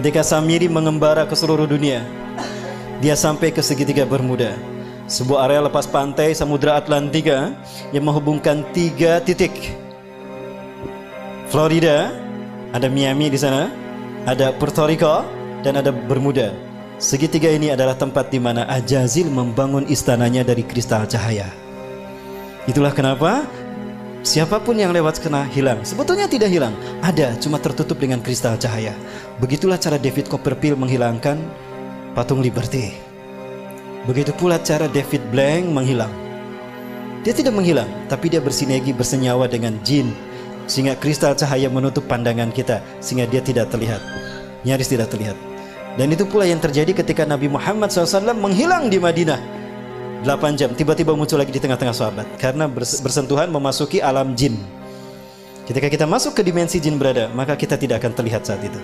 Ketika Samiri mengembara ke seluruh dunia, dia sampai ke segitiga Bermuda. Sebuah area lepas pantai Samudra Atlantika yang menghubungkan tiga titik. Florida, ada Miami di sana, ada Puerto Rico, dan ada Bermuda. Segitiga ini adalah tempat di mana Ajazil membangun istananya dari kristal cahaya. Itulah kenapa siapa pun yang lewat kena hilang. Sebetulnya tidak hilang, ada cuma tertutup dengan kristal cahaya. Begitulah cara David Copperfield menghilangkan patung Liberty. Begitu pula cara David Blank menghilang. Dia tidak menghilang, tapi dia bersinergi bersenyawa dengan jin sehingga kristal cahaya menutup pandangan kita sehingga dia tidak terlihat. Nyaris tidak terlihat. Dan itu pula yang terjadi ketika Nabi Muhammad SAW menghilang di Madinah. 8 jam, tiba-tiba muncul lagi di tengah-tengah sahabat. Karena bersentuhan memasuki alam jin. Ketika kita masuk ke dimensi jin berada, maka kita tidak akan terlihat saat itu.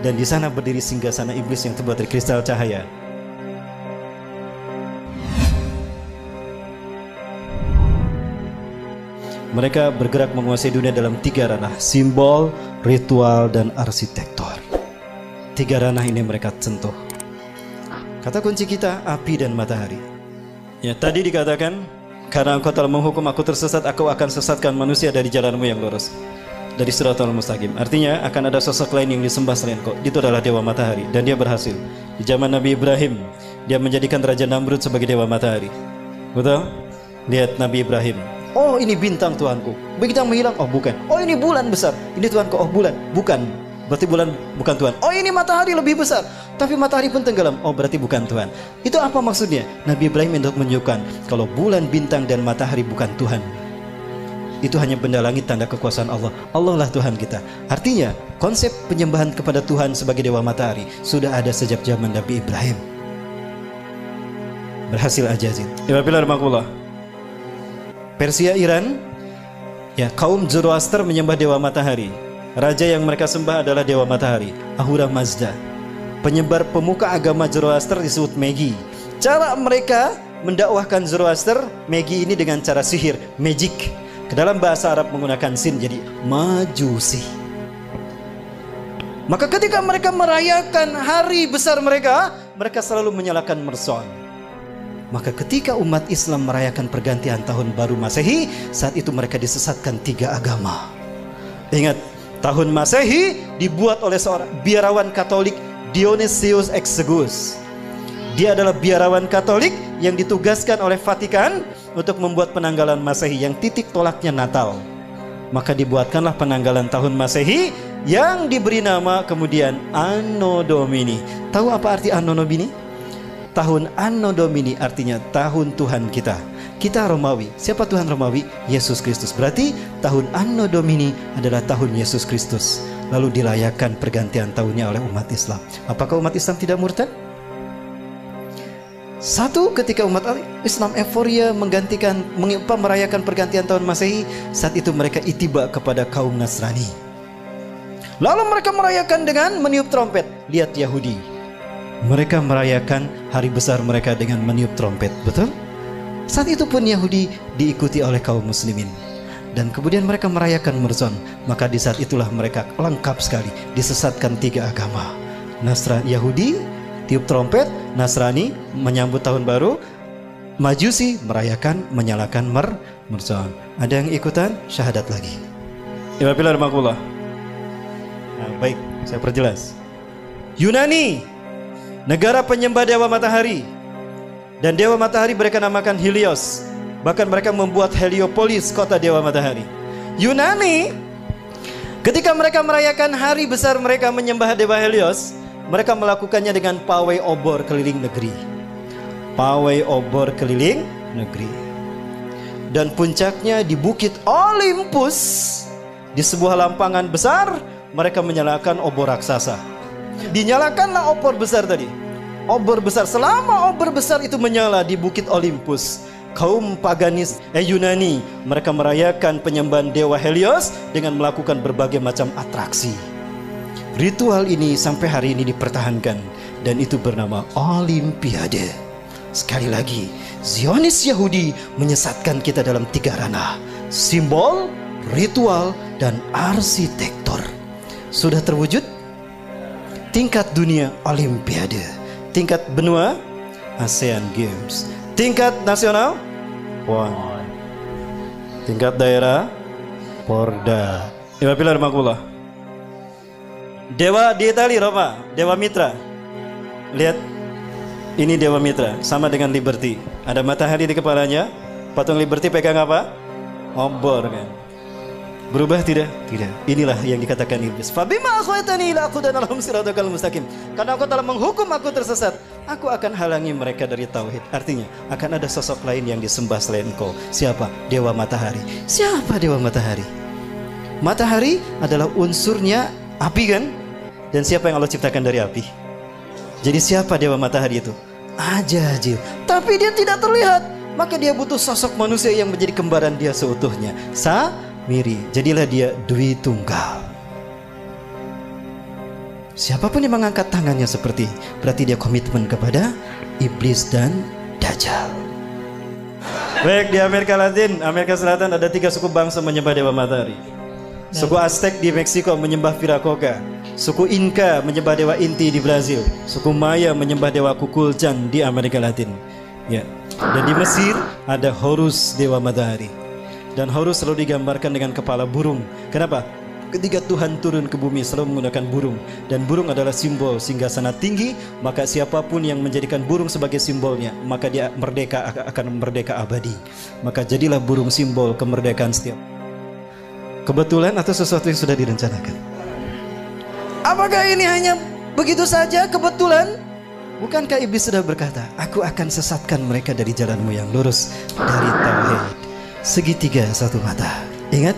Dan di sana berdiri singgah sana iblis yang terbuat dari kristal cahaya. Mereka bergerak menguasai dunia dalam tiga ranah, simbol, ritual, dan arsitektur. Tiga ranah ini mereka sentuh. Kata kunci kita api dan matahari. Ya, tadi dikatakan karena engkau telah menghukum aku tersesat, aku akan sesatkan manusia dari jalanmu yang lurus. Dari suratul mustaqim. Artinya akan ada sosok lain yang disembah selain kau. Itu adalah dewa matahari dan dia berhasil. Di zaman Nabi Ibrahim, dia menjadikan Raja Namrud sebagai dewa matahari. Betul? Lihat Nabi Ibrahim. Oh ini bintang Tuhanku. Begitu menghilang, oh bukan. Oh ini bulan besar. Ini Tuhanku, oh bulan. Bukan. Berarti bulan bukan Tuhan. Oh ini matahari lebih besar. Tapi matahari pun tenggelam. Oh berarti bukan Tuhan. Itu apa maksudnya? Nabi Ibrahim untuk menunjukkan kalau bulan, bintang dan matahari bukan Tuhan. Itu hanya benda langit tanda kekuasaan Allah. Allah lah Tuhan kita. Artinya konsep penyembahan kepada Tuhan sebagai dewa matahari sudah ada sejak zaman Nabi Ibrahim. Berhasil Ajazil. Ibadah Persia Iran ya kaum Zoroaster menyembah dewa matahari Raja yang mereka sembah adalah Dewa Matahari, Ahura Mazda. Penyebar pemuka agama Zoroaster disebut Megi. Cara mereka mendakwahkan Zoroaster, Megi ini dengan cara sihir, magic. Ke dalam bahasa Arab menggunakan sin, jadi majusi. Maka ketika mereka merayakan hari besar mereka, mereka selalu menyalakan merson. Maka ketika umat Islam merayakan pergantian tahun baru Masehi, saat itu mereka disesatkan tiga agama. Ingat, tahun Masehi dibuat oleh seorang biarawan Katolik Dionysius Exiguus. Dia adalah biarawan Katolik yang ditugaskan oleh Vatikan untuk membuat penanggalan Masehi yang titik tolaknya Natal. Maka dibuatkanlah penanggalan tahun Masehi yang diberi nama kemudian Anno Domini. Tahu apa arti Anno Domini? Tahun Anno Domini artinya tahun Tuhan kita. Kita Romawi. Siapa Tuhan Romawi? Yesus Kristus. Berarti tahun Anno Domini adalah tahun Yesus Kristus. Lalu dirayakan pergantian tahunnya oleh umat Islam. Apakah umat Islam tidak murtad? Satu ketika umat Islam euforia menggantikan merayakan pergantian tahun Masehi, saat itu mereka itiba kepada kaum Nasrani. Lalu mereka merayakan dengan meniup trompet. Lihat Yahudi. Mereka merayakan hari besar mereka dengan meniup trompet. Betul? Saat itu pun Yahudi diikuti oleh kaum muslimin. Dan kemudian mereka merayakan Murzon. Maka di saat itulah mereka lengkap sekali. Disesatkan tiga agama. Nasrani Yahudi tiup trompet, Nasrani menyambut tahun baru, Majusi merayakan menyalakan mer Murzon. Ada yang ikutan syahadat lagi. Ibadah Nah, baik, saya perjelas. Yunani, negara penyembah dewa matahari, dan dewa matahari mereka namakan Helios. Bahkan mereka membuat Heliopolis kota dewa matahari. Yunani ketika mereka merayakan hari besar mereka menyembah dewa Helios, mereka melakukannya dengan pawai obor keliling negeri. Pawai obor keliling negeri. Dan puncaknya di bukit Olympus di sebuah lampangan besar mereka menyalakan obor raksasa. Dinyalakanlah obor besar tadi obor besar. Selama obor besar itu menyala di Bukit Olympus, kaum paganis eh, Yunani mereka merayakan penyembahan dewa Helios dengan melakukan berbagai macam atraksi. Ritual ini sampai hari ini dipertahankan dan itu bernama Olimpiade. Sekali lagi, Zionis Yahudi menyesatkan kita dalam tiga ranah. Simbol, ritual, dan arsitektur. Sudah terwujud? tingkat dunia Olimpiade, tingkat benua ASEAN Games, tingkat nasional PON, tingkat daerah Porda. Iba pilar makulah. Dewa di Itali Roma, Dewa Mitra. Lihat ini Dewa Mitra sama dengan Liberty. Ada matahari di kepalanya. Patung Liberty pegang apa? Obor kan. Berubah tidak? Tidak. Inilah yang dikatakan iblis. Fabima akhwatani ila aku dan alhum siratakal mustaqim. Karena aku telah menghukum aku tersesat. Aku akan halangi mereka dari tauhid. Artinya akan ada sosok lain yang disembah selain engkau. Siapa? Dewa matahari. Siapa dewa matahari? Matahari adalah unsurnya api kan? Dan siapa yang Allah ciptakan dari api? Jadi siapa dewa matahari itu? Ajajil. Tapi dia tidak terlihat. Maka dia butuh sosok manusia yang menjadi kembaran dia seutuhnya. Sa Miri. Jadilah dia Dwi Tunggal. Siapa pun yang mengangkat tangannya seperti berarti dia komitmen kepada iblis dan dajjal. Baik di Amerika Latin, Amerika Selatan ada tiga suku bangsa menyembah dewa matahari. Suku Aztec di Meksiko menyembah Viracocha. Suku Inca menyembah dewa Inti di Brazil. Suku Maya menyembah dewa Kukulcan di Amerika Latin. Ya. Dan di Mesir ada Horus dewa matahari. Dan Horus selalu digambarkan dengan kepala burung. Kenapa? Ketika Tuhan turun ke bumi selalu menggunakan burung dan burung adalah simbol singgasana tinggi, maka siapa pun yang menjadikan burung sebagai simbolnya, maka dia merdeka akan merdeka abadi. Maka jadilah burung simbol kemerdekaan setiap. Kebetulan atau sesuatu yang sudah direncanakan? Apakah ini hanya begitu saja kebetulan? Bukankah iblis sudah berkata, Aku akan sesatkan mereka dari jalanmu yang lurus dari tauhid segitiga satu mata. Ingat?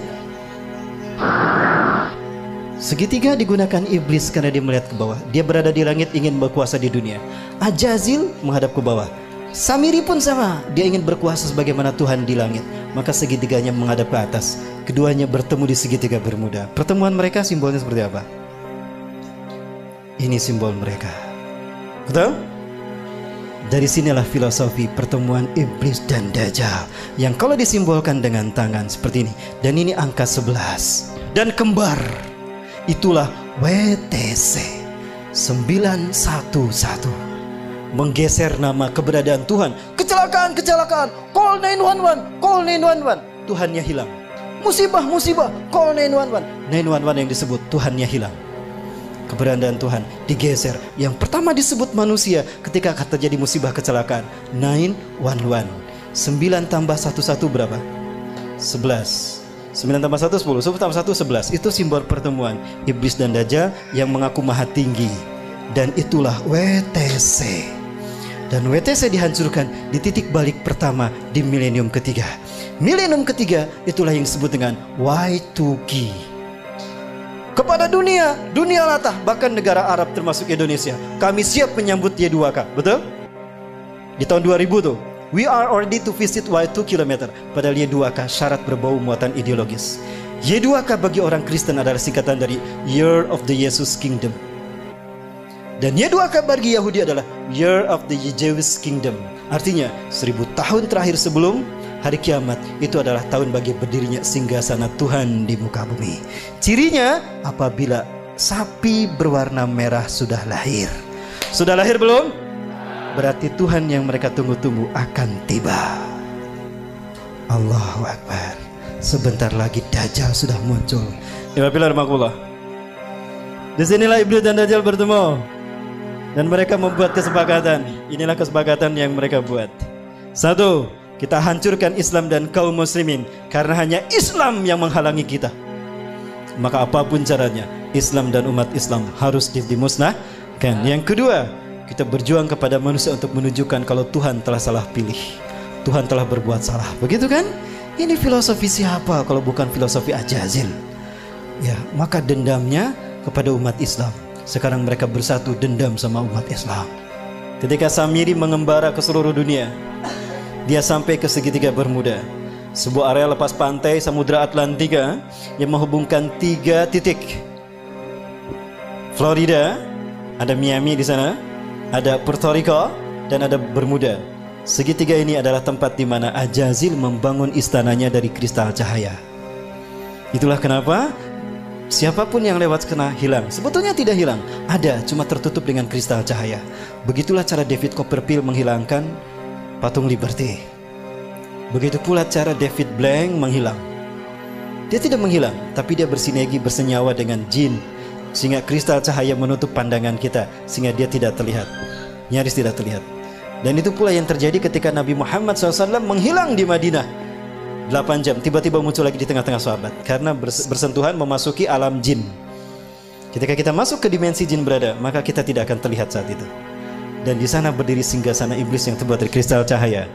Segitiga digunakan iblis karena dia melihat ke bawah. Dia berada di langit ingin berkuasa di dunia. Ajazil menghadap ke bawah. Samiri pun sama, dia ingin berkuasa sebagaimana Tuhan di langit. Maka segitiganya menghadap ke atas. Keduanya bertemu di segitiga bermuda. Pertemuan mereka simbolnya seperti apa? Ini simbol mereka. Betul? Dari sinilah filosofi pertemuan iblis dan dajjal yang kalau disimbolkan dengan tangan seperti ini. Dan ini angka 11 dan kembar itulah WTC 911 menggeser nama keberadaan Tuhan. Kecelakaan kecelakaan. Call 911 call 911 Tuhannya hilang. Musibah musibah. Call 911 911 yang disebut Tuhannya hilang keberadaan Tuhan digeser. Yang pertama disebut manusia ketika terjadi musibah kecelakaan. 911. 9 tambah 1 1 berapa? 11. 9 tambah 1 10. 10 tambah 1 11. Itu simbol pertemuan iblis dan dajjal yang mengaku maha tinggi. Dan itulah WTC. Dan WTC dihancurkan di titik balik pertama di milenium ketiga. Milenium ketiga itulah yang disebut dengan Y2K kepada dunia, dunia latah, bahkan negara Arab termasuk Indonesia. Kami siap menyambut Y2K, betul? Di tahun 2000 tuh, we are ready to visit Y2 km. Padahal Y2K syarat berbau muatan ideologis. Y2K bagi orang Kristen adalah singkatan dari Year of the Jesus Kingdom. Dan Y2K bagi Yahudi adalah Year of the Jewish Kingdom. Artinya, seribu tahun terakhir sebelum hari kiamat itu adalah tahun bagi berdirinya singgasana Tuhan di muka bumi. Cirinya apabila sapi berwarna merah sudah lahir. Sudah lahir belum? Berarti Tuhan yang mereka tunggu-tunggu akan tiba. Allahu Akbar. Sebentar lagi Dajjal sudah muncul. Apabila makulah. Di sinilah Iblis dan Dajjal bertemu. Dan mereka membuat kesepakatan. Inilah kesepakatan yang mereka buat. Satu, kita hancurkan Islam dan kaum muslimin karena hanya Islam yang menghalangi kita. Maka apa pun caranya, Islam dan umat Islam harus dimusnahkan. Yang kedua, kita berjuang kepada manusia untuk menunjukkan kalau Tuhan telah salah pilih. Tuhan telah berbuat salah. Begitu kan? Ini filosofi siapa kalau bukan filosofi Ajazil? Ya, maka dendamnya kepada umat Islam. Sekarang mereka bersatu dendam sama umat Islam. Ketika Samiri mengembara ke seluruh dunia, dia sampai ke segitiga Bermuda, sebuah area lepas pantai Samudra Atlantika yang menghubungkan tiga titik. Florida, ada Miami di sana, ada Puerto Rico, dan ada Bermuda. Segitiga ini adalah tempat di mana Ajazil membangun istananya dari kristal cahaya. Itulah kenapa Siapa pun yang lewat kena hilang. Sebetulnya tidak hilang, ada, cuma tertutup dengan kristal cahaya. Begitulah cara David Copperfield menghilangkan patung Liberty. Begitu pula cara David Blank menghilang. Dia tidak menghilang, tapi dia bersinergi bersenyawa dengan jin sehingga kristal cahaya menutup pandangan kita sehingga dia tidak terlihat. Nyaris tidak terlihat. Dan itu pula yang terjadi ketika Nabi Muhammad SAW menghilang di Madinah 8 jam tiba-tiba muncul lagi di tengah-tengah sahabat karena bersentuhan memasuki alam jin. Ketika kita masuk ke dimensi jin berada, maka kita tidak akan terlihat saat itu. Dan di sana berdiri singgasana iblis yang terbuat dari kristal cahaya.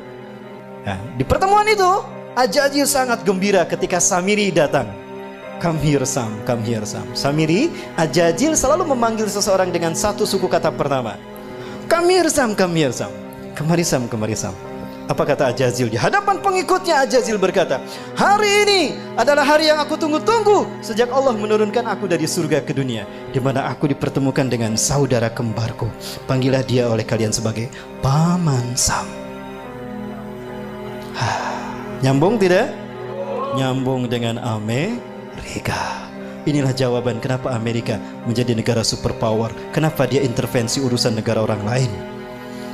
Nah, di pertemuan itu, Ajajil sangat gembira ketika Samiri datang. Come here Sam, come here Sam. Samiri, Ajajil selalu memanggil seseorang dengan satu suku kata pertama. Come here Sam, come here Sam. Kemari Sam, kemari Sam. Apa kata Ajazil? Di hadapan pengikutnya Ajazil berkata, Hari ini adalah hari yang aku tunggu-tunggu sejak Allah menurunkan aku dari surga ke dunia. Di mana aku dipertemukan dengan saudara kembarku. Panggillah dia oleh kalian sebagai Paman Sam. Nyambung tidak? Nyambung dengan Amerika. Inilah jawaban kenapa Amerika menjadi negara superpower. Kenapa dia intervensi urusan negara orang lain.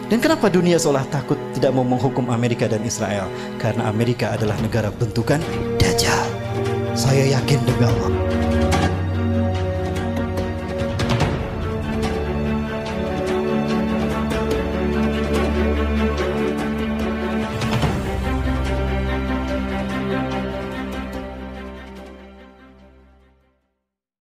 Dan kenapa dunia seolah takut tidak mau menghukum Amerika dan Israel? Karena Amerika adalah negara bentukan Dajjal. Saya yakin demi Allah.